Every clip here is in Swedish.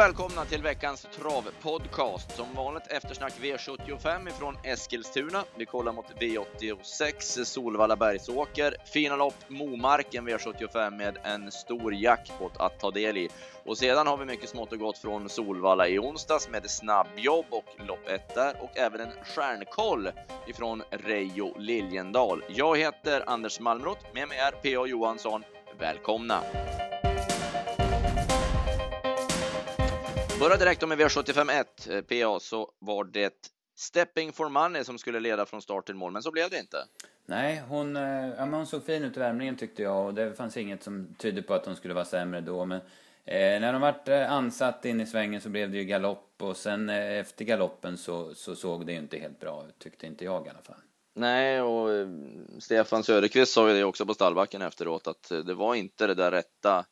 välkomna till veckans travpodcast. Som vanligt eftersnack V75 ifrån Eskilstuna. Vi kollar mot V86 Solvalla Bergsåker. Fina lopp Momarken V75 med en stor jackpot att ta del i. Och sedan har vi mycket smått och gott från Solvalla i onsdags med snabbjobb och lopp 1 där och även en stjärnkoll ifrån Reijo Liljendal. Jag heter Anders Malmrot med mig är P.A. Johansson. Välkomna! Börja direkt med V75 1, eh, PA, så var det Stepping for Money som skulle leda från start till mål, men så blev det inte. Nej, hon, eh, ja, hon såg fin ut i värmningen tyckte jag och det fanns inget som tydde på att hon skulle vara sämre då. Men eh, när de vart eh, ansatt in i svängen så blev det ju galopp och sen eh, efter galoppen så, så såg det ju inte helt bra ut, tyckte inte jag i alla fall. Nej, och eh, Stefan Söderqvist sa ju det också på stallbacken efteråt att det var inte det där rätta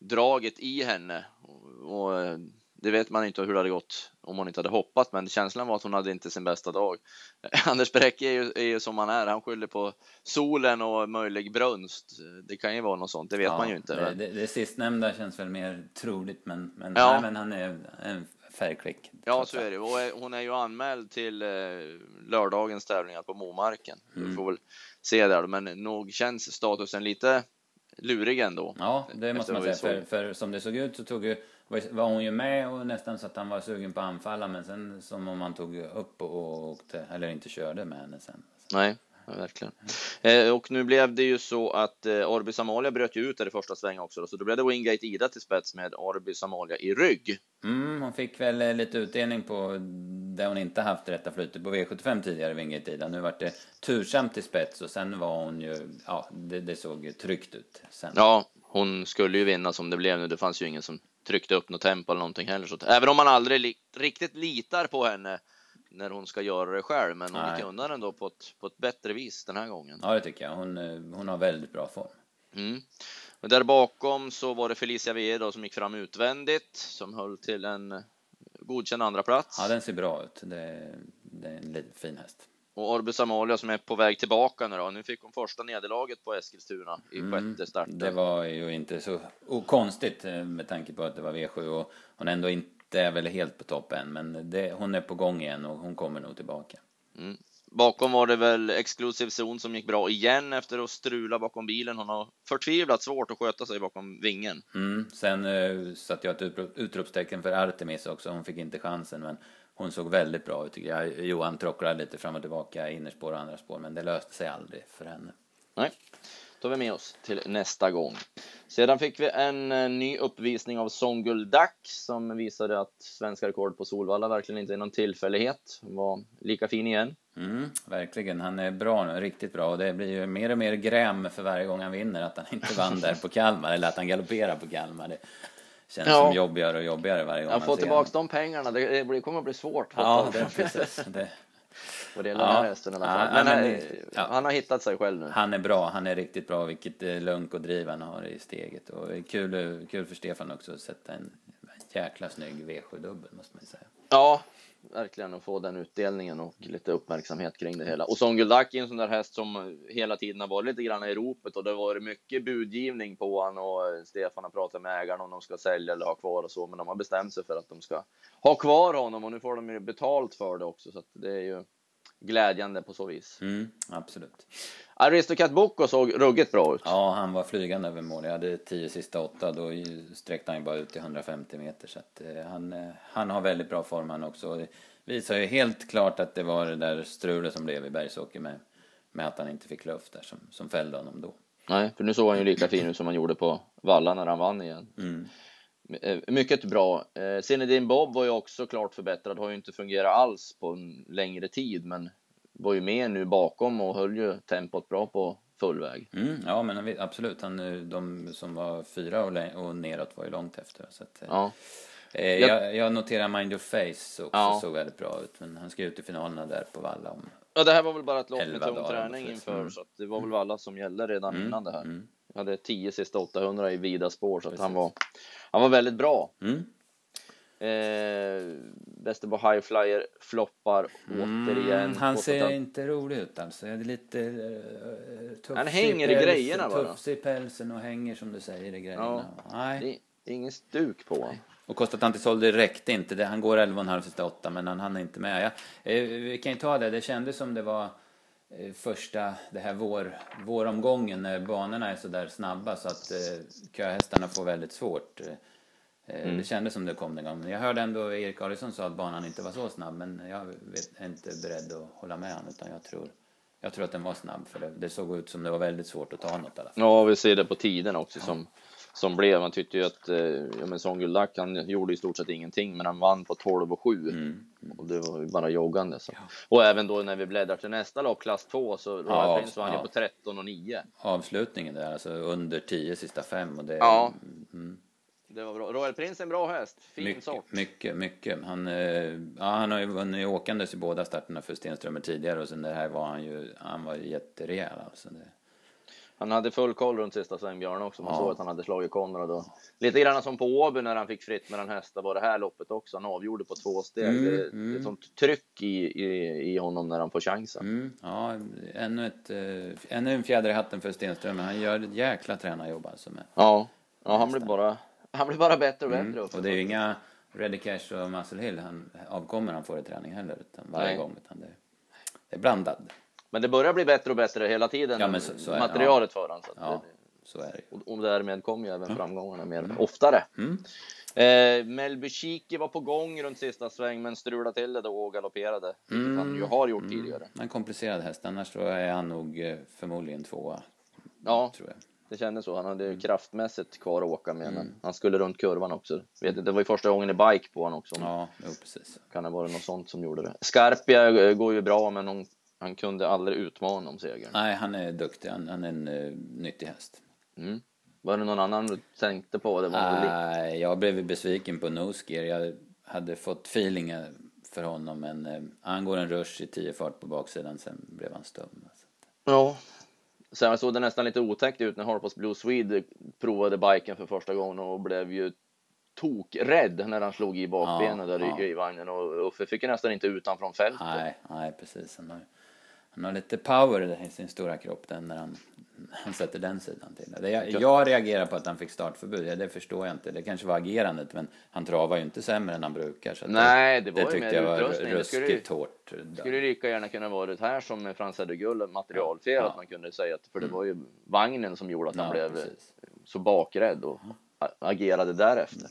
draget i henne. Och, och det vet man inte hur det hade gått om hon inte hade hoppat, men känslan var att hon hade inte sin bästa dag. Anders Bräcke är ju, är ju som han är. Han skyller på solen och möjlig brunst. Det kan ju vara något sånt, det vet ja, man ju inte. Det, det, det sistnämnda känns väl mer troligt, men, men, ja. nej, men han är en färgklick. Ja, så är det. Och hon är ju anmäld till eh, lördagens tävlingar på Momarken. Mm. Vi får väl se där, men nog känns statusen lite lurig ändå. Ja, det måste man säga. För, för, som det såg ut så tog ju, var hon ju med och nästan så att han var sugen på att anfalla men sen som om han tog upp och åkte, eller inte körde med henne sen. Nej, verkligen. Eh, och nu blev det ju så att eh, Orbis Amalia bröt ju ut där i första svängen också, då, så då blev det Wingate Ida till spets med Orbis Amalia i rygg. Mm, hon fick väl eh, lite utdelning på där hon inte haft rätta flytet på V75 tidigare, Wingate Ida. Nu vart det tursamt i spets och sen var hon ju, ja, det, det såg ju tryggt ut. Sen. Ja, hon skulle ju vinna som det blev nu. Det fanns ju ingen som tryckte upp något tempo eller någonting heller. Så även om man aldrig li riktigt litar på henne när hon ska göra det själv, men hon gick undan ändå på ett, på ett bättre vis den här gången. Ja, det tycker jag. Hon, eh, hon har väldigt bra form. Mm. Och där bakom så var det Felicia Viedo som gick fram utvändigt, som höll till en godkänd andra plats. Ja, den ser bra ut. Det, det är en fin häst. Och Orbis Amalia som är på väg tillbaka nu då. Nu fick hon första nederlaget på Eskilstuna i mm, sjätte starten. Det var ju inte så konstigt eh, med tanke på att det var V7 och hon ändå inte är väl helt på topp än. Men det, hon är på gång igen och hon kommer nog tillbaka. Mm. Bakom var det väl Exclusive Zone som gick bra igen efter att strula bakom bilen. Hon har förtvivlat svårt att sköta sig bakom vingen. Mm. Sen uh, satte jag ett utropstecken för Artemis också. Hon fick inte chansen, men hon såg väldigt bra ut tycker jag. Johan trocklade lite fram och tillbaka, innerspår och andra spår, men det löste sig aldrig för henne. Nej, tar vi med oss till nästa gång. Sedan fick vi en eh, ny uppvisning av Songuldak som visade att svenska rekord på Solvalla verkligen inte är någon tillfällighet. Var lika fin igen. Mm, verkligen, han är bra nu, riktigt bra och det blir ju mer och mer gräm för varje gång han vinner att han inte vann där på Kalmar eller att han galopperar på Kalmar. Det känns ja. som jobbigare och jobbigare varje gång man får tillbaka de pengarna, det kommer att bli svårt. Ja, det, precis. Det, och det ja. hästen i alla fall. Men, men han, ja. han har hittat sig själv nu. Han är bra, han är riktigt bra. Vilket eh, lunk och driv han har i steget. Och kul, kul för Stefan också att sätta en jäkla snygg V7-dubbel måste man säga. Ja, verkligen att få den utdelningen och lite uppmärksamhet kring det hela. Och Songuldak är en sån där häst som hela tiden har varit lite grann i ropet och det har varit mycket budgivning på han och Stefan har pratat med ägaren om de ska sälja eller ha kvar och så, men de har bestämt sig för att de ska ha kvar honom och nu får de ju betalt för det också så att det är ju glädjande på så vis. Mm, absolut. Aristocat Boko såg ruggigt bra ut. Ja, han var flygande över mål. Jag hade tio sista åtta, då sträckte han bara ut till 150 meter. Så att, eh, han, eh, han har väldigt bra form han också. Det visar ju helt klart att det var det där strulet som blev i Bergsåker med, med att han inte fick luft där som, som fällde honom då. Nej, för nu såg han ju lika fin ut som han gjorde på Valla när han vann igen. Mm. Eh, mycket bra. Eh, Zinedine Bob var ju också klart förbättrad, har ju inte fungerat alls på en längre tid, men var ju med nu bakom och höll ju tempot bra på full väg. Mm, ja, men absolut. Han, de som var fyra och, och neråt var ju långt efter. Så att, eh, ja. eh, jag, jag noterar Mind Your Face också, ja. såg väldigt bra ut. Men han ska ut i finalerna där på Valla om Ja, det här var väl bara ett lopp med tung träning inför, mm. så det var väl Valla som gällde redan mm. innan det här. Mm. Jag hade 10 sista 800 i vida spår, så att han var han var väldigt bra. Eh, Västerbo High Flyer floppar mm, återigen. Han ser att... inte rolig ut alltså. Det är lite uh, Han hänger i, päls, grejerna bara. Tufs i pälsen och hänger som du säger i grejerna. Ja, Nej. Det är ingen stuk på honom. Och Costa det räckte inte. Det, han går 11,5 sista 8 men han hann inte med. Ja, eh, vi kan ju ta det, det kändes som det var eh, första, det här vår, våromgången när banorna är så där snabba så att eh, köhästarna får väldigt svårt. Eh, mm. Det kändes som det kom den gången. Jag hörde ändå Erik Adielsson sa att banan inte var så snabb men jag är inte beredd att hålla med honom utan jag tror jag tror att den var snabb för det, det såg ut som det var väldigt svårt att ta något i alla fall. Ja, vi ser det på tiden också ja. som, som blev. Man tyckte ju att eh, ja, men Songül Lack, han gjorde i stort sett ingenting, men han vann på 12 och 7 mm. Mm. och det var ju bara joggande. Så. Ja. Och även då när vi bläddrar till nästa lopp, klass 2, så ja, Prince var han ju på 13 och 9. Avslutningen där, alltså under 10 sista fem och det. Ja. Mm. Det var bra. Royal Prince är en bra häst. Fin mycket, sort. Mycket, mycket. Han, eh, ja, han har ju vunnit åkandes i båda starterna för Stenströmer tidigare och sen det här var han ju, han var jätterejäl alltså. Det... Han hade full koll runt sista svängbjörn också. Man ja. såg att han hade slagit Konrad och lite grann som på Åby när han fick fritt mellan hästar var det här loppet också. Han avgjorde på två steg. Mm, det, mm. det är sånt tryck i, i, i honom när han får chansen. Mm, ja, ännu, ett, äh, ännu en fjäder i hatten för Stenströmer. Han gör ett jäkla tränarjobb alltså. Med ja, ja han blir bara han blir bara bättre och bättre. Mm. Och det är ju inga Reddy Cash och Muscle Hill han, avkommer han får i träning heller, utan varje Nej. gång. Utan det, det är blandad. Men det börjar bli bättre och bättre hela tiden, ja, så, så materialet ja. för honom. Så, ja, så är det Och, och därmed kommer ju även mm. framgångarna mer mm. oftare. Mm. Eh, Melby Chiki var på gång runt sista sväng men strulade till det då och galopperade. Vilket mm. han ju har gjort mm. tidigare. En komplicerad häst, annars så är han nog eh, förmodligen tvåa. Ja, tror jag. Det kändes så. Han hade ju mm. kraftmässigt kvar att åka med, mm. men han skulle runt kurvan också. Vet inte, det var ju första gången i bike på honom också. Ja, jo, precis. Kan det vara något sånt som gjorde det. Scarpia eh, går ju bra, men hon, han kunde aldrig utmana om segern. Nej, han är duktig. Han, han är en uh, nyttig häst. Mm. Var det någon annan du tänkte på? Det var Nej, jag blev besviken på Nosegear. Jag hade fått feeling för honom, men uh, han går en rush i 10 fart på baksidan, sen blev han stum. Ja, Sen såg det nästan lite otäckt ut när Harpos Blue Swede provade biken för första gången och blev ju tokrädd när han slog i bakbenen ja, där ja. i vagnen och Uffe fick ju nästan inte ut från fältet. Nej, nej precis. Han har, han har lite power i sin stora kropp den när han han sätter den sidan till det. Jag, jag reagerar på att han fick startförbud, ja, det förstår jag inte. Det kanske var agerandet, men han travar ju inte sämre än han brukar. Så Nej, det, var det tyckte jag var ruskigt hårt. Det skulle lika gärna kunna varit här som med Frans Gull, materialfel, ja. att man kunde säga att, för det mm. var ju vagnen som gjorde att han ja, blev precis. så bakrädd och agerade därefter.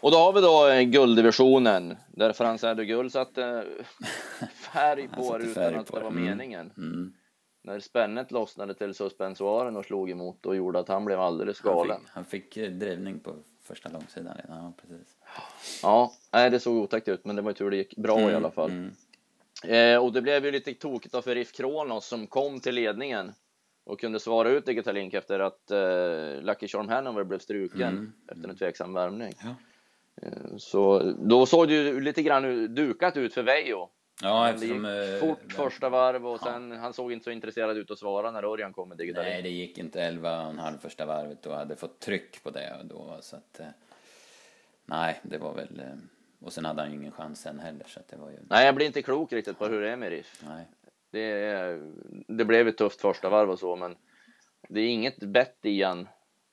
Och då har vi då eh, gulddivisionen där Frans Gull satte färg på det utan att det var mm. meningen. Mm när spännet lossnade till suspensoaren och slog emot och gjorde att han blev alldeles galen. Han fick, han fick drivning på första långsidan redan, ja precis. Ja, nej, det såg otäckt ut, men det var ju tur det gick bra mm, i alla fall. Mm. Eh, och det blev ju lite tokigt av för Riff Kronos som kom till ledningen och kunde svara ut Digitalink efter att eh, Lucky Charm Hanover blev struken mm, efter en tveksam värmning. Ja. Eh, så då såg det ju lite grann dukat ut för Vejo Ja, eftersom... Det gick fort eh, första varv och sen ja. han såg inte så intresserad ut att svara när Örjan kom med digital. Nej, det gick inte 11,5 första varvet och hade fått tryck på det då så att... Eh, nej, det var väl... Eh, och sen hade han ju ingen chans sen heller så att det var ju... Nej, jag blir inte klok riktigt på hur det är med Riff. Nej. Det, det blev ett tufft första varv och så, men det är inget bett i han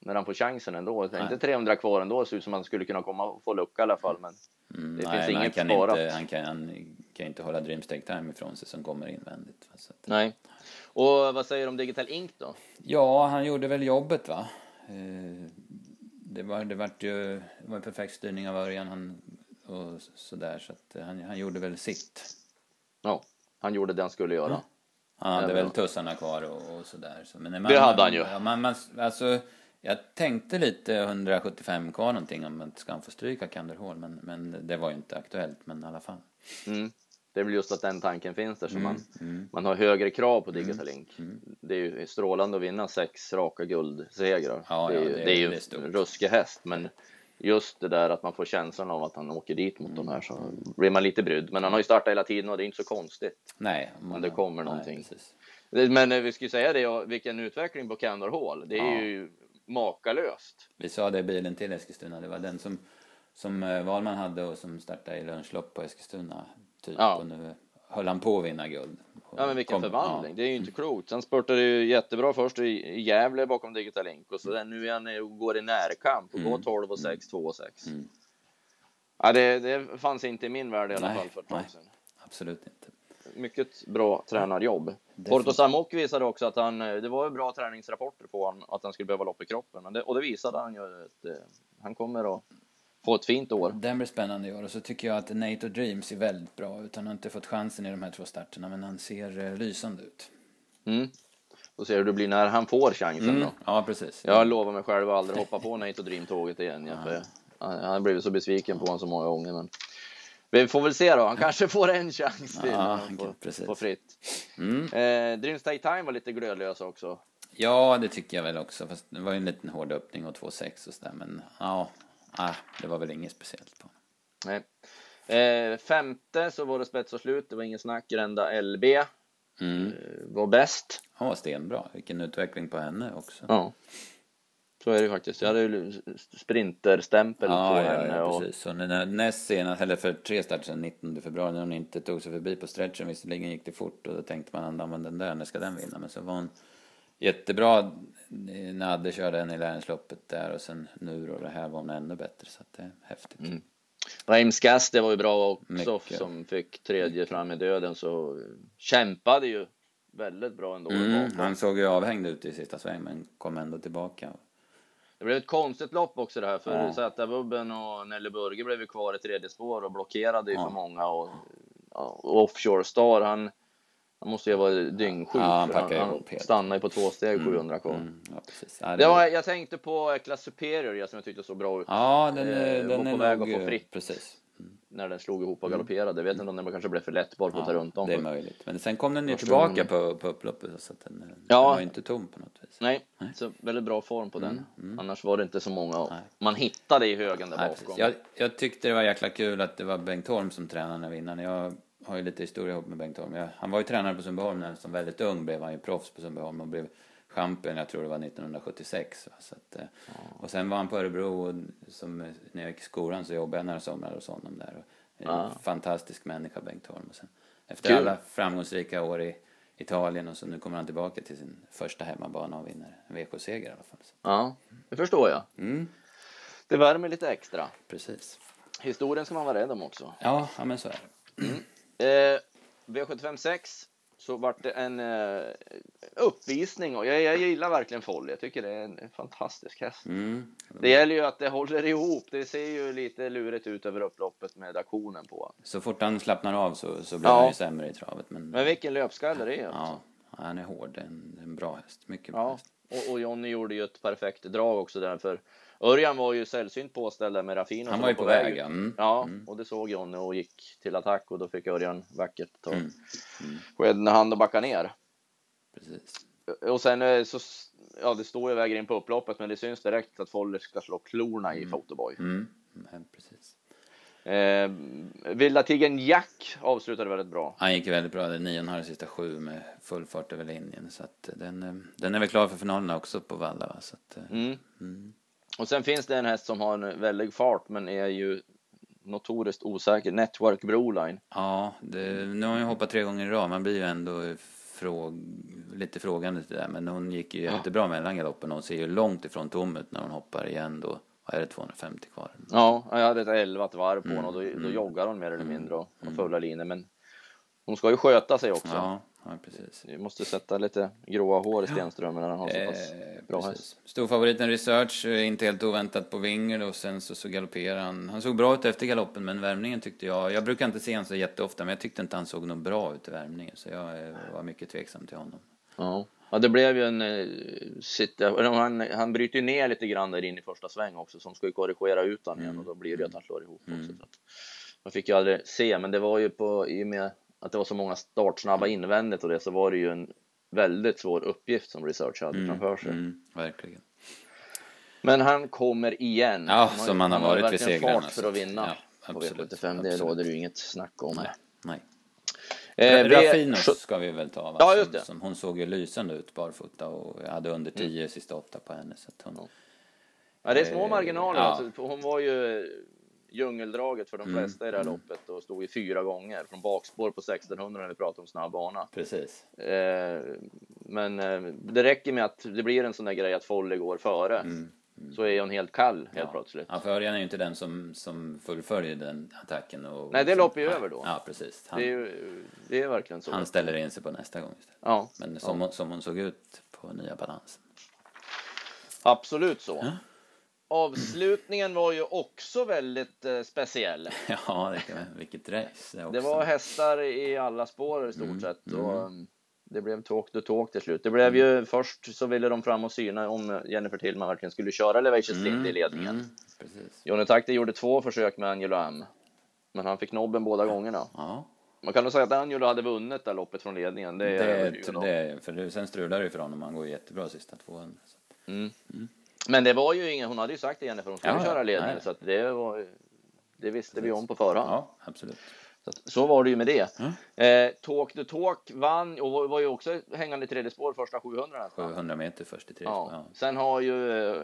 när han får chansen ändå. Nej. Inte 300 kvar ändå, ser ut som han skulle kunna komma och få lucka i alla fall, men mm, det nej, finns inget han kan sparat. Inte, han, kan, han kan inte hålla Dreamstake Time ifrån sig som kommer invändigt. Så att... Nej. Och vad säger du om Digital Ink då? Ja, han gjorde väl jobbet va. Eh, det var, det vart ju det var en perfekt styrning av Örjan han, och sådär så att han, han gjorde väl sitt. Ja, han gjorde det han skulle göra. Mm. Han hade väl tussarna kvar och, och sådär. Så, men man, det hade han ju. Ja, man, man, alltså, jag tänkte lite 175 kvar någonting om man ska han få stryka Kanderhål men, men det var ju inte aktuellt men i alla fall. Mm. Det är väl just att den tanken finns där så mm. man, mm. man har högre krav på Digital mm, Link. Mm. Det är ju strålande att vinna sex raka guldsegrar. Ja, det, är, ja, det, är, det är ju det är en ruskig häst men just det där att man får känslan av att han åker dit mot mm. de här så blir man lite brydd. Men han har ju startat hela tiden och det är inte så konstigt. Nej. Men det kommer någonting. Nej, men eh, vi ju säga det, vilken utveckling på Candor Hall. Det är ja. ju makalöst. Vi sa det i bilen till Eskilstuna, det var den som, som eh, Valman hade och som startade i lunchlopp på Eskilstuna. Typ. Ja. Och nu höll han på att vinna guld. Ja men vilken Kom- förvandling, ja. det är ju inte klokt. Han spurtade ju jättebra först i, Gävle bakom Digital Ink och så där, nu är han går i närkamp och går 12 och 6, 2 och 6. Mm. Ja, det, det fanns inte i min värld i alla Nej, fall för ett tag sedan. Absolut inte. Mycket bra tränarjobb. Porto Samok visade också att han, eh, det var ju bra träningsrapporter på honom, att han skulle behöva lopp i kroppen. Och det, och det visade han ju att eh, han kommer att få ett fint år. Den blir spännande i år och så tycker jag att Nato Dream ser väldigt bra ut. Han har inte fått chansen i de här två starterna men han ser eh, lysande ut. Mm. Då ser hur det blir när han får chansen Mm. då. Ja, precis. Jag lovar mig själv att aldrig hoppa på Nate och Dream-tåget igen. Ja, för han han har blivit så besviken på honom så många gånger. Men vi får väl se då. Han kanske får en chans till. Ja, precis. får fritt. Mm. Eh, Dreams Take Time var lite glödlös också. Ja, det tycker jag väl också. Fast det var ju en liten hård öppning och 2-6 och sådär. Men ja, ah, det var väl inget speciellt på. Nej. Eh, femte så var det spets och slut. Det var ingen snack. Renda LB eh, Mm. var bäst. Var stenbra. Vilken utveckling på henne också. Ja. Så är det faktiskt. Jag hade ju sprinterstämpel på Ja, ja, henne. ja, och, precis. Så när näst senast, eller för tre starter sedan, 19 februari, när hon inte tog sig förbi på stretchen, visserligen gick det fort och då tänkte man, ja men den där, när ska den vinna? Men så var hon jättebra när Adde körde henne i lärlingsloppet där och sen nu då, det här var hon ännu bättre så att det är häftigt. Mm. Reims Gas, det var ju bra också Mycket. som fick tredje fram i döden så eh, kämpade ju väldigt bra ändå. Mm, han såg ju avhängd ut i sista sväng men kom ändå tillbaka. Det blev ett konstigt lopp också det här för Ja. Z-Bubben och Nelly Burger blev ju kvar i tredje spår och blockerade ju Ja. för många och, och Offshore Star han, han måste ju vara dyngsjuk. Ja, han han, helt. stannade ju på två steg 700 kvar. Mm, ja, precis. Ja, Det var, jag tänkte på Class Superior som jag tyckte såg bra ut ja den är, eh, den var är på väg nog, att få fritt. Precis. När den slog ihop och galopperade. Jag vet inte om det kanske blev för lätt bara på att ta runt om. det är möjligt. Men sen kom den ju tillbaka på, på upploppet så att den, den Ja. var ju inte tom på något vis. Nej, så väldigt bra form på den. mm. Annars var det inte så många Nej. man hittade i högen där Nej, bakom. Jag, jag tyckte det var jäkla kul att det var Bengt Holm som tränade vinnaren. Jag har ju lite historia ihop med Bengt Holm. Jag, han var ju tränare på Sundbyholm när som väldigt ung blev han ju proffs på Sundbyholm och blev champion, jag tror det var 1976. Va? Så att, eh, Och sen var han på Örebro och som, eh, när jag gick i skolan så jobbade jag några somrar hos honom där. Och, en Ja. fantastisk människa Bengt Holm. Och sen, efter Kul. alla framgångsrika år i Italien och så nu kommer han tillbaka till sin första hemmabana och vinner en VK-seger i alla fall. Så, Ja, det förstår jag. mm, Det värmer lite extra. precis. Historien ska man vara rädd om också. Ja, ja men så är det. Eh, V75 6 så vart det en eh, uppvisning och jag, jag gillar verkligen Folly. Jag tycker det är en fantastisk häst. Mm. Det gäller ju att det håller ihop. Det ser ju lite lurigt ut över upploppet med aktionen på. Så fort han slappnar av så, så blir Ja. han ju sämre i travet. Men, Men vilken löpskalle det är. ja, han är hård. En, en bra häst. Mycket bra Ja, häst. och, och Jonny gjorde ju ett perfekt drag också där för Örjan var ju sällsynt påställd där med Raffino. Han var ju på väg. Ja. Mm. Ja, och det såg Jonny och gick till attack och då fick Örjan vackert ta Mm. skeden i hand och backa ner. Precis. Och sen eh, så, ja det står ju väger in på upploppet men det syns direkt att Foller ska slå klorna i Photoboy. Mm. Men precis. Eh, Villa Tigern Jack avslutade väldigt bra. Han gick väldigt bra. Det nio har sista sju med full fart över linjen. Så att den, eh, den är väl klar för finalen också på Valla. Va? Så att, eh, Mm. mm. Och sen finns det en häst som har en väldig fart men är ju notoriskt osäker. Network Broline. Ja, det, nu har hon ju hoppat tre gånger i rad. Man blir ju ändå fråg, lite frågande till det där. Men hon gick ju jättebra mellan galoppen. Hon ser ju långt ifrån tom ut när hon hoppar igen då. Vad är det, 250 kvar? Ja, jag hade ett 11 varv på Mm, honom och då, då mm. joggar hon mer eller mindre och, och fulla linjer. Men hon ska ju sköta sig också. Ja, ja precis. Vi måste sätta lite gråa hår i Stenströmen när han har så pass Eh, bra häst. Storfavoriten Research, eh, inte helt oväntat på Winger och sen så, så galopperar han. Han såg bra ut efter galoppen men värmningen tyckte jag, jag brukar inte se honom så jätteofta men jag tyckte inte han såg något bra ut i värmningen så jag eh, var mycket tveksam till honom. Ja. ja, det blev ju en han, han bryter ju ner lite grann där in i första sväng också som ska ju korrigera ut han igen och då blir det att han slår ihop också. Så att, man fick ju aldrig se, men det var ju på, i och med att det var så många startsnabba invändigt och det så var det ju en väldigt svår uppgift som Research hade framför sig. Mm, verkligen. Men han kommer igen. Ja, har som han har varit vid segrarna, fart för så att vinna ja, på absolut, V75. Det råder ju inget snack om. Nej, nej. Eh, Raffinos ska vi väl ta va? Ja, just Som, det. som hon såg ju lysande ut barfota och jag hade under 10 sista åtta på henne så hon... Ja, det är små Eh, marginaler. ja. Alltså, hon var ju djungeldraget för de Mm, flesta i det här mm. loppet och stod i fyra gånger från bakspår på 1600 när vi pratar om snabb bana. Precis. Eh, men eh, det räcker med att det blir en sån där grej att Folly går före Mm. så är hon helt kall helt Ja. plötsligt. Ja, för Örjan är ju inte den som, som fullföljer den attacken. Och, Nej, det loppar ju över då. Ja, precis. Han, Det är, ju, det är verkligen så. han ställer in sig på nästa gång istället. Ja, Men som, hon, som hon såg ut på nya balansen. absolut så. Avslutningen var ju också väldigt eh, speciell. Ja, det kan, vilket race. också. Det var hästar i alla spår i stort Mm, sett. mm. Och, um, det blev talk to talk till slut. Det blev ju först så ville de fram och syna om Jennifer Tillman verkligen skulle köra Elevation Stint i ledningen. Mm, precis. Johnny Takti gjorde två försök med Angelo M. Men han fick nobben båda gångerna. Ja, Man kan nog säga att Angelo hade vunnit det loppet från ledningen. Det är det, det, för det, sen strular det ju för honom. Han går jättebra sista 200. Så. Mm. Men det var ju ingen, hon hade ju sagt det Jennifer, hon skulle Ja, köra ledningen. Nej. Så att det var det visste vi om på förhand. Ja, absolut. Så, att, så var det ju med det. Mm. Eh, Talk the Talk vann och var, var ju också hängande i tredje spår första 700 nästan. 700 meter först i tredje Ja. ja. Sen har ju eh,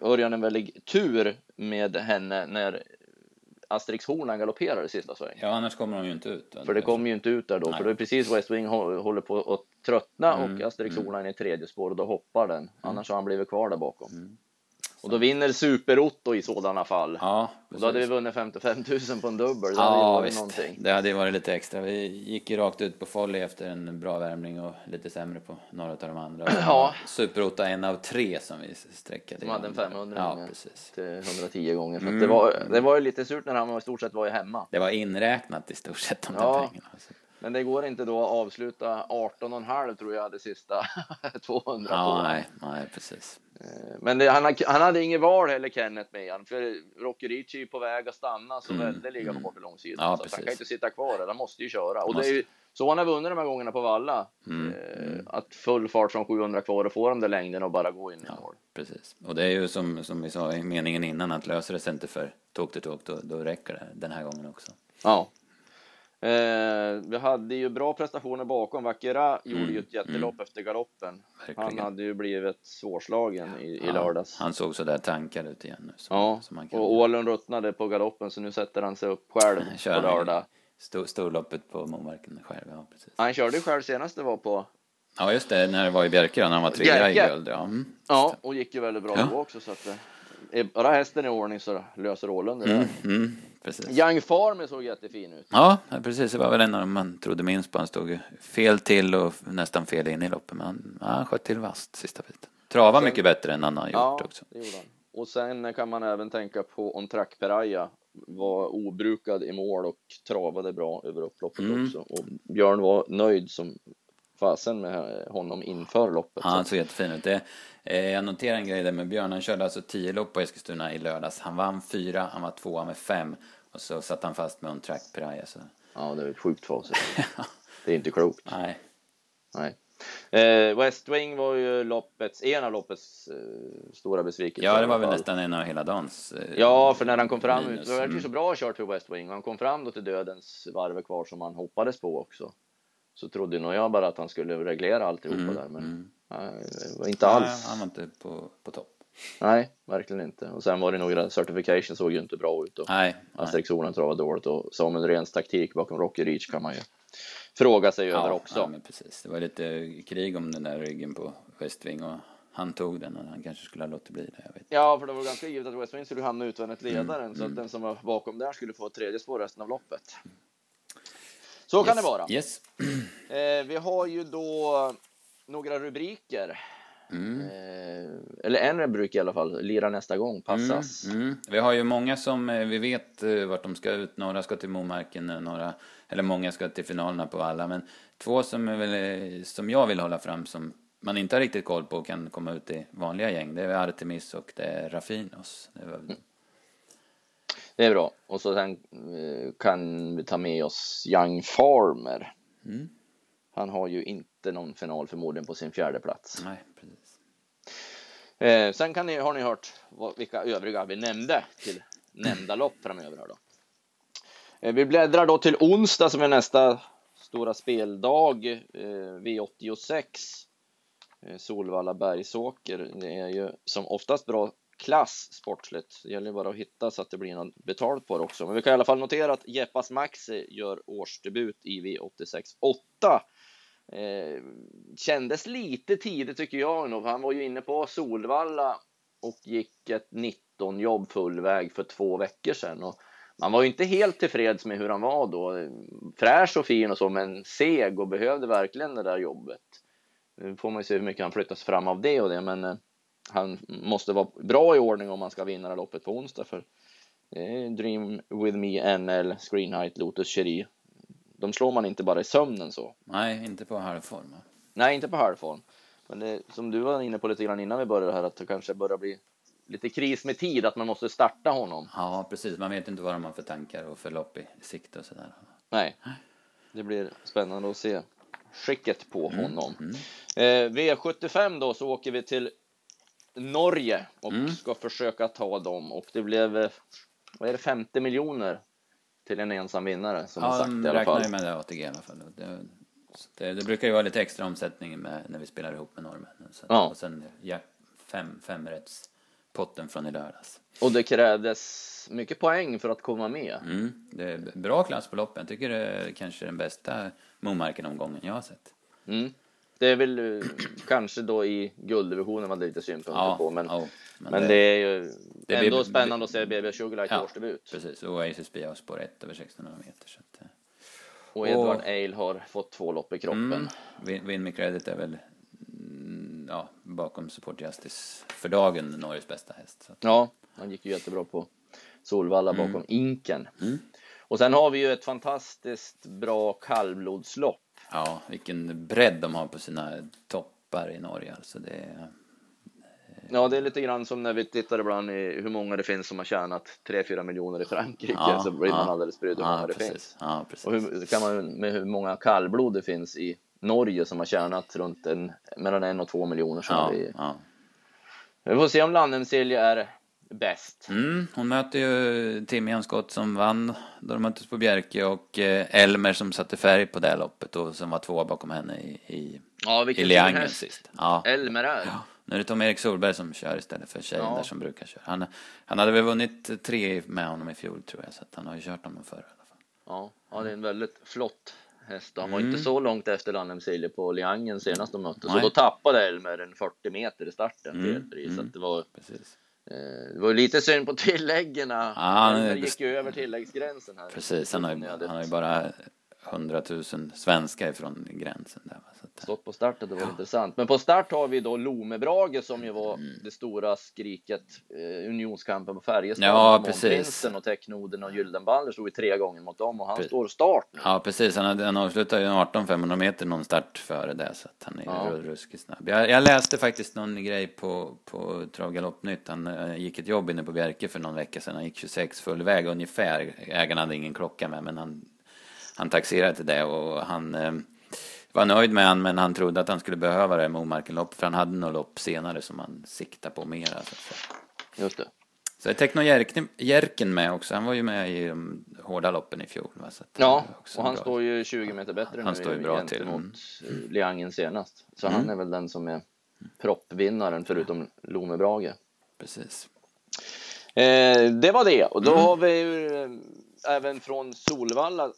Örjan en väldig tur med henne när Asterix Hornan galopperar i sista sväng. ja, annars kommer de ju inte ut. För det kommer ju inte ut där då, Nej. för det är precis West Wing hå- håller på att tröttna Mm, och Asterix mm. Hornan är i tredje spår och då hoppar den. Annars har han blivit kvar där bakom. Och då vinner Super-Otto i sådana fall. Ja, och då hade vi vunnit 55 000 på en dubbel. Det Ja, visst. någonting. Det hade ju varit lite extra. Vi gick ju rakt ut på Folly efter en bra värmning och lite sämre på några av de andra. Ja. Superota en av tre som vi sträckade. Som hade en 500 Ja, precis. Till 110 gånger. Att Mm. det, var, det var ju lite surt när han i stort sett var ju hemma. Det var inräknat i stort sett de där Ja. pengarna. Men det går inte då att avsluta 18,5 tror jag hade sista 200 på. Ja, nej, nej, precis. Eh, Men det, han, han hade inget val heller Kenneth med han, för Rocky Ricci är på väg att stanna så Mm, på mm. bortre långsidan. Ja, så han kan inte sitta kvar där, han måste ju köra. Och det Måste. är ju så han har vunnit de här gångerna på Valla. Mm, Eh, mm. Att full fart från 700 kvar och få de där längden och bara gå in i Ja, mål. precis. Och det är ju som, som vi sa i meningen innan att löser det sig inte för tåg till tåg då, då räcker det den här gången också. Ja. Eh, vi hade ju bra prestationer bakom. Vackera gjorde ju ett jättelopp efter galoppen. Han Verkligen. hade ju blivit svårslagen i, i Ja, lördags. Han såg så där tankad ut igen nu. Som, Ja, som kan. och Ålen ruttnade på galoppen så nu sätter han sig upp själv Kör på han lördag. Stor, storloppet på Momarken själv, ja precis. Han körde ju själv senast det var på Ja just det, när det var i Bjerke då, när han var trea i guld. Ja. Mm. Ja, och gick ju väldigt bra Ja. då också så att är bara hästen i ordning så löser Ålund det Mm, mm, precis. Young Farmer såg jättefin ut. Ja, precis. Det var väl en av dem man trodde minst på. Han stod fel till och nästan fel in i loppet. Men han, han sköt till vasst sista biten. Trava Sen- mycket bättre än han har gjort Ja, också. det gjorde han. Och sen kan man även tänka på On Track Peraya var obrukad i mål och travade bra över upploppet Mm. också. Och Björn var nöjd som fasen med honom inför loppet. Ja, han Så- såg jättefin ut. Det, eh, jag noterar en grej där med Björn. Han körde alltså 10 lopp på Eskilstuna i lördags. Han vann fyra, han var tvåa med fem. Och så satt han fast med on track Piraya. Så. Ja, det är ett sjukt facit. Det är inte klokt. Nej, Nej. Eh, West Wing var ju loppets, en av loppets eh, stora besvikelser. ja det var väl nästan en av hela dagens. eh, Ja, för när han kom fram, minus. det var ju Mm. så bra kört för West Wing. Han kom fram då till dödens varv kvar som han hoppades på också. Så trodde nog jag bara att han skulle reglera alltihopa Mm, där, men mm. nej, det var inte alls. Nej, han var inte på, på topp. Nej, verkligen inte. Och sen var det några certification såg ju inte bra ut och Nej. Asterix Hornen travade dåligt och Samuel Rens taktik bakom Rocky Reach kan man ju fråga sig över också. Ja, men precis. Det var lite krig om den där ryggen på Westving och han tog den och han kanske skulle ha låtit bli det. Jag vet. Ja, för det var ganska givet att West Wing skulle hamna utvändigt ledaren Mm, så att mm. den som var bakom där skulle få ett tredje spår resten av loppet. Så kan det vara. Yes. Eh, vi har ju då några rubriker. Mm. Eh, eller en rubrik i alla fall. Lira nästa gång, passas. Mm, mm. Vi har ju många som eh, vi vet eh, vart de ska ut. Några ska till Momarken, eh, några, eller många ska till finalerna på alla. Men två som, är väl, eh, som jag vill hålla fram som man inte har riktigt koll på och kan komma ut i vanliga gäng. Det är Artemis och det är Raffinos. Det var, Det är bra. Och så sen eh, kan vi ta med oss Young Farmer. mm. Han har ju inte någon final förmodligen på sin fjärde plats. Nej, precis. Eh, sen kan ni, har ni hört vad, vilka övriga vi nämnde till nämnda lopp framöver då. Eh, vi bläddrar då till onsdag som är nästa stora speldag, eh, V86. Eh, Solvalla Bergsåker. Det är ju som oftast bra klass sportsligt. Det gäller bara att hitta så att det blir något betalt på det också. Men vi kan i alla fall notera att Jeppas Maxi gör årsdebut i V86 8. Eh, kändes lite tidigt tycker jag nog. Han var ju inne på Solvalla och gick ett 19 jobb full väg för två veckor sedan. Och man var ju inte helt tillfreds med hur han var då. Fräsch och fin och så, men seg och behövde verkligen det där jobbet. Nu får man ju se hur mycket han flyttas fram av det och det, men eh, han måste vara bra i ordning om man ska vinna det loppet på onsdag. För det är Dream With Me, NL, Screen Height, Lotus Cherie. De slår man inte bara i sömnen så. Nej, inte på halvform. Nej, inte på halvform. Men det, som du var inne på lite grann innan vi började här, att det kanske börjar bli lite kris med tid, att man måste starta honom. Ja, precis. Man vet inte vad de har för tankar och förlopp i sikte och sådär. Nej, det blir spännande att se skicket på Mm, honom. Eh, V75 då så åker vi till Norge och Mm. ska försöka ta dem och det blev, eh, vad är det, 50 miljoner till en ensam vinnare som har Ja, sagt de i alla fall. ju med det ATG i alla fall. Det, det, det brukar ju vara lite extra omsättning med, när vi spelar ihop med norrmännen. Ja. Och sen ja, fem, fem rätts potten från i lördags. Och det krävdes mycket poäng för att komma med. Mm, det är bra klass på loppen. Jag tycker det är kanske den bästa Momarken-omgången jag har sett. Mm. Det är väl eh, kanske då i gulddivisionen man hade lite synpunkter Ja, på, men, ja, men, det, är ju det ändå blir- spännande att se BB Sugarlight Ja, årsdebut. Precis, och ACSB har spår 1 över 1600 meter. Så att, eh, Och Edward Ale har fått två lopp i kroppen. mm, Win, Win Me Credit är väl mm, ja, bakom Support Justice för dagen Norges bästa häst. Så att, Ja, han gick ju jättebra på Solvalla Mm. bakom Inken. Och sen har vi ju ett fantastiskt bra kallblodslopp. Ja, vilken bredd de har på sina toppar i Norge. Alltså det är, Ja, det är lite grann som när vi tittar ibland i hur många det finns som har tjänat 3-4 miljoner i Frankrike. Ja, så blir man ja. alldeles brydd hur ja, många det precis, finns. Ja, precis. Och hur kan man med hur många kallblod det finns i Norge som har tjänat runt en, mellan en och två miljoner. Som ja, vi, vi får se om Lannemsilje är bäst. Mm, hon möter ju Timian Scott som vann då de möttes på Bjerke och eh, Elmer som satte färg på det loppet och som var två bakom henne i, i, Ja, i Leangen sist. Ja. Elmer är. Nu är det Tom-Erik Solberg som kör istället för tjejen Ja. där som brukar köra. Han, han hade väl vunnit tre med honom i fjol tror jag, så att han har ju kört honom förr i alla fall. Ja, ja, det är en väldigt flott häst. Han var Mm. inte så långt efter Lannemsilje på Liangen senast de möttes. Så då tappade Elmer en 40 meter i starten Mm, felfri. Så mm. att det var, Precis. Eh, det var lite synd på tilläggen. han Elmer best- gick ju över tilläggsgränsen här. Precis, han har, han har ju bara 100 000 svenskar ifrån gränsen där. Så att, stått på start och det var intressant. Men på start har vi då Lomebrage som ju var Mm. det stora skriket, eh, unionskampen på Färjestad. Ja, precis. Och Technoden och Gyldenballer stod ju tre gånger mot dem och han Pre- står start nu. Ja, precis. Han, han avslutade ju 18 500 meter någon start före det, så att han är Ja. ruskigt snabb. Jag, jag läste faktiskt någon grej på, på Trav Galoppnytt. Han eh, gick ett jobb inne på Bjerke för någon vecka sedan. Han gick 26 full väg ungefär. Ägaren hade ingen klocka med, men han, han taxerade till det och han eh, var nöjd med han, men han trodde att han skulle behöva det med Omarkenlopp, för han hade något lopp senare som han siktar på mera. Så, säga. Just det. så är Tekno Jerken, med också. Han var ju med i de hårda loppen i fjol. Va? Så Ja, och han bra. står ju 20 meter bättre Han nu står ju bra till. gentemot mm. Liangen senast. Så Mm. han är väl den som är proppvinnaren förutom Lomebrage. Precis. Eh, det var det. Och då Mm. har vi ju eh, även från Solvalla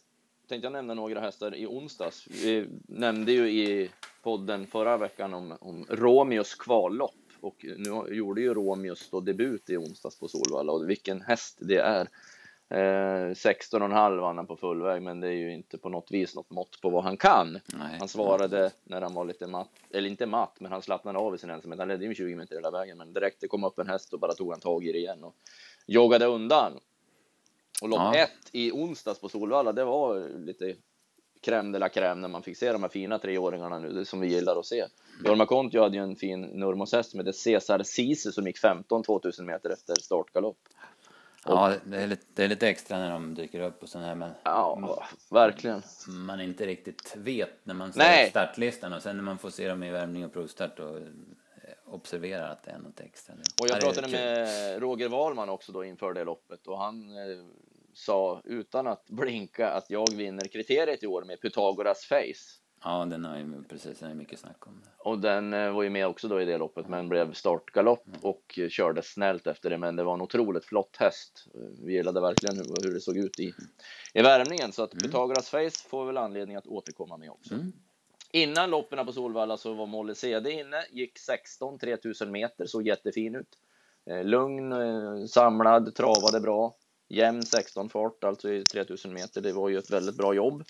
tänkte jag nämna några hästar i onsdags. Vi nämnde ju i podden förra veckan om, om Romeos kvallopp och nu gjorde ju Romeos då debut i onsdags på Solvalla och vilken häst det är. Eh, 16,5 vann han på full väg, men det är ju inte på något vis något mått på vad han kan. Nej. Han svarade när han var lite matt, eller inte matt, men han slappnade av i sin ensamhet. Han ledde ju med 20 meter hela vägen, men direkt det kom upp en häst och bara tog han tag i det igen och joggade undan. Och lopp Ja. ett i onsdags på Solvalla, det var lite crème de la crème när man fick se de här fina treåringarna nu, det som vi gillar att se. Jorma Kontio hade ju en fin Nurmos-häst som hette Cesar Ceesay som gick 15 2000 meter efter startgalopp. Ja, det är, lite, det är lite extra när de dyker upp och sådär, men Ja, verkligen. man inte riktigt vet när man ser Nej. startlistan och sen när man får se dem i värmning och provstart och observerar att det är något extra. Och Ja, jag det pratade med Roger Wahlman också då inför det loppet och han eh, sa utan att blinka att jag vinner kriteriet i år med Pythagoras face. Ja, den har ju precis, den är mycket snack om. Och den eh, var ju med också då i det loppet, men blev startgalopp och eh, körde snällt efter det. Men det var en otroligt flott häst. Vi gillade verkligen hur, hur det såg ut i, i värmningen, så att Mm. Pythagoras Face får väl anledning att återkomma med också. Mm. Innan loppen på Solvalla så var Molly CD inne, gick 16, 3000 meter, såg jättefin ut. Eh, lugn, eh, samlad, travade bra. Jämn 16 fart, alltså i 3000 meter. Det var ju ett väldigt bra jobb.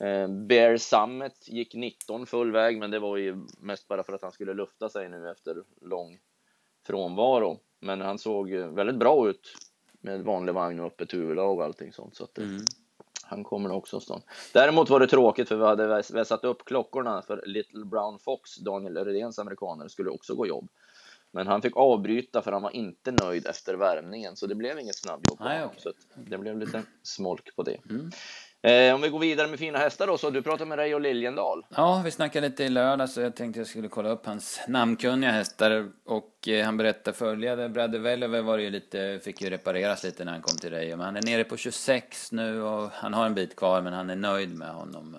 Eh, Bear Summit gick 19 full väg, men det var ju mest bara för att han skulle lufta sig nu efter lång frånvaro. Men han såg väldigt bra ut med vanlig vagn och öppet huvudlag och allting sånt. Så att, Mm han kommer nog också stånd. Däremot var det tråkigt för vi hade väs- vässat upp klockorna för Little Brown Fox, Daniel Redéns amerikaner, skulle också gå jobb. Men han fick avbryta för han var inte nöjd efter värmningen, så det blev inget snabbjobb. Nej, okej. Så det blev lite smolk på det. Mm. Eh, om vi går vidare med fina hästar då, så du pratade med Reijo Liljendal. Ja, vi snackade lite i lördag så jag tänkte jag skulle kolla upp hans namnkunniga hästar och eh, han berättade följande. Bradley Vellever var ju lite, fick ju repareras lite när han kom till Reijo, men han är nere på 26 nu och han har en bit kvar men han är nöjd med honom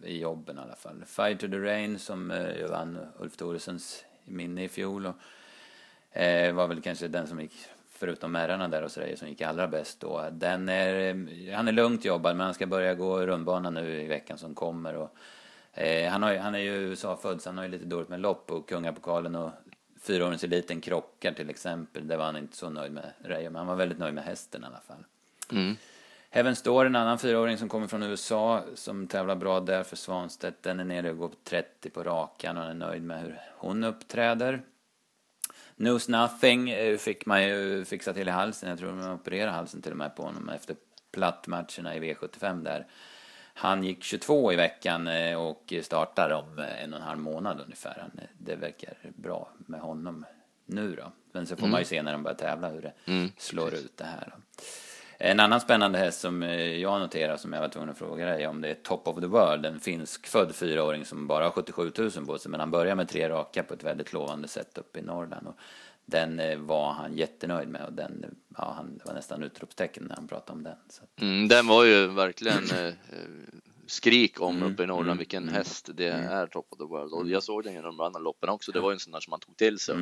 i, i jobben i alla fall. Fire to the Rain som eh, vann Ulf Thoresens minne i fjol och eh, var väl kanske den som gick förutom herrarna där hos Reijo som gick allra bäst då. Den är, han är lugnt jobbad men han ska börja gå rundbana nu i veckan som kommer och Eh, han, har, han är ju USA-född så han har ju lite dåligt med lopp och kungapokalen och fyraåringseliten krockar till exempel. Det var han inte så nöjd med Reijo, men han var väldigt nöjd med hästen i alla fall. Mm. Heaven Store, en annan fyraåring som kommer från USA som tävlar bra där för Svanstedt. Den är nere och går på 30 på rakan och han är nöjd med hur hon uppträder. Knows Nothing eh, fick man ju fixa till i halsen. Jag tror man opererade halsen till och med på honom efter plattmatcherna i V75 där. Han gick 22 i veckan eh, och startar om eh, en och en halv månad ungefär. Det verkar bra med honom nu då. Men så får man ju se när de börjar tävla hur det Mm, slår ut det här. Då. En annan spännande häst som eh, jag noterar som jag var tvungen att fråga dig om det är Top of the World, en finsk-född fyraåring som bara har 77 000 på sig men han börjar med tre raka på ett väldigt lovande sätt uppe i Norrland. Och den eh, var han jättenöjd med och den, ja, han, det var nästan utropstecken när han pratade om den. Mm, den var ju verkligen eh, eh, skrik om Mm, uppe i Norrland mm, vilken mm, häst det mm. är Top of the World. Och jag såg den i de andra loppen också. Det var ju en sån där som man tog till sig.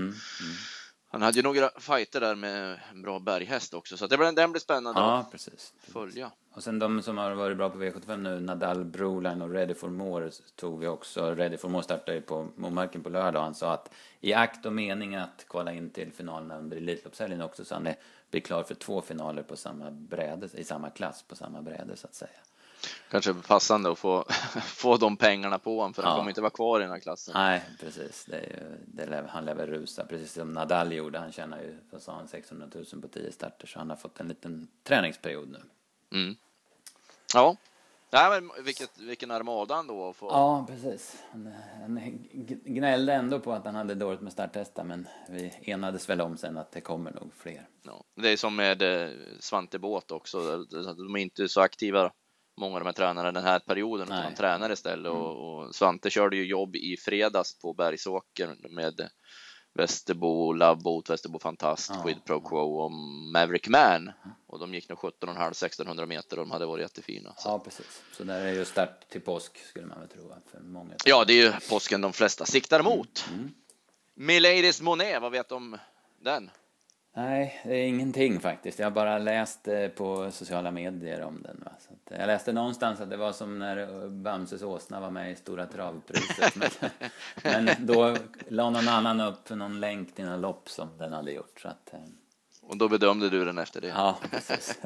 Han hade ju några fighter där med en bra berghäst också, så det blir, den blir spännande Ja, att precis. följa. Och sen de som har varit bra på V75 nu, Nadal, Broline och Ready for More tog vi också. Ready for More startade ju på Momarken på lördag och han sa att i akt och mening att kvala in till finalerna under Elitloppshelgen också så han är, blir klar för två finaler på samma bräde, i samma klass på samma bräde så att säga. Kanske passande att få, få de pengarna på honom, för han Ja. kommer inte vara kvar i den här klassen. Nej, precis. Det är ju, det han lär väl rusa, precis som Nadal gjorde. Han tjänar ju, vad sa han, 600 000 på 10 starter så han har fått en liten träningsperiod nu. Mm. Ja, Nej, men vilket, vilken armada ändå att få. Ja, precis. Han, han gnällde ändå på att han hade dåligt med starthästar, men vi enades väl om sen att det kommer nog fler. Ja. Det är som med eh, Svante Båt också, de är inte så aktiva många av de här tränarna den här perioden, utan. Mm. de tränar istället. Och, och Svante körde ju jobb i fredags på Bergsåker med Västerbo, Loveboat, Västerbo Fantast, Ja. Quid Pro Quo och Maverick Man. Och de gick nog 17,5 1600 meter och de hade varit jättefina. Så. Ja, precis. Så där är ju start till påsk, skulle man väl tro, för många. Ja, det är ju påsken de flesta siktar mot. Mm. Miladies Monet, vad vet du om den? Nej, det är ingenting faktiskt. Jag har bara läst eh, på sociala medier om den. Va? Så att, eh, jag läste någonstans att det var som när eh, Bamses åsna var med i Stora travpriset. men, men då la någon annan upp någon länk till något lopp som den hade gjort. Så att, eh, och då bedömde du den efter det? ja, precis.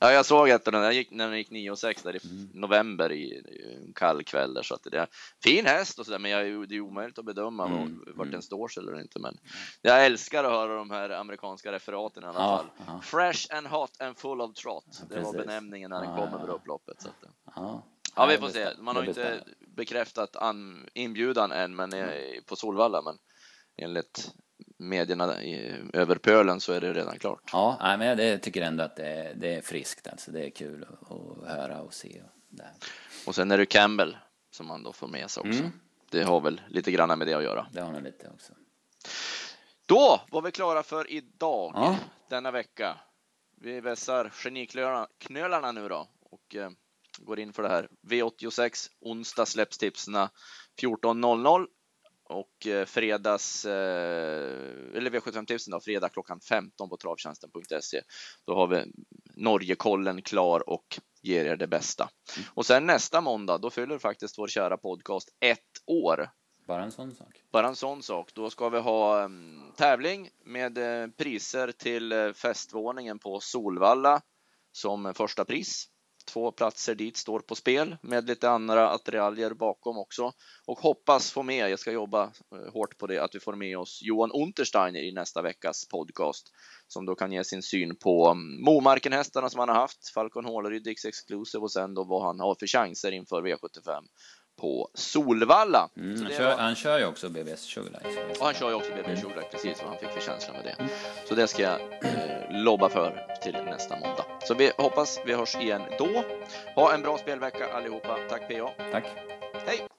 Ja, jag såg av den, gick, när den gick 9 och 6 där i Mm. november i, i en kall kväll där, så att det är fin häst och sådär, men jag, det är omöjligt att bedöma Mm, var- vart mm. den står sig eller inte. Men jag älskar att höra de här amerikanska referaten i alla Ja, fall. ja. Fresh and hot and full of trot. det var benämningen när den Ja, kom ja, över ja. upploppet. Så att, Ja, ja, vi får se. Man har inte bekräftat an, inbjudan än, men eh, på Solvalla, men enligt medierna över pölen så är det redan klart. Ja, nej, men jag tycker ändå att det är, det är friskt. Alltså. Det är kul att, höra och se. Och det. Och sen är det Campbell som man då får med sig också. Mm. Det har väl lite grann med det att göra. det har nog lite också. Då var vi klara för idag, Ja. denna vecka. Vi vässar geniknölarna nu då och eh, går in för det här. V86 onsdag släpps tipsen 14.00 och eh, fredags, eh, eller V75-tipsen då, fredag klockan 15 på travtjänsten.se. Då har vi Norgekollen klar och ger er det bästa. Mm. Och sen nästa måndag, då fyller faktiskt vår kära podcast ett år. Bara en sån sak. Bara en sån sak. Då ska vi ha um, tävling med uh, priser till uh, festvåningen på Solvalla som första pris. Två platser dit står på spel med lite andra attiraljer bakom också. Och hoppas få med, jag ska jobba eh, hårt på det, att vi får med oss Johan Untersteiner i nästa veckas podcast som då kan ge sin syn på mm, Momarken-hästarna som han har haft, Falcon Håleryd, Dix Exclusive och sen då vad han har för chanser inför V75 på Solvalla. Mm, han, kör, var... han, kör, ju också BBS Sugarlight. Och han kör ju också BBS mm. Sugarlight, precis vad han fick för känsla med det. Mm. Så det ska jag eh, lobba för till nästa måndag. Så vi hoppas vi hörs igen då. Ha en bra spelvecka allihopa. Tack PA. Tack. Hej!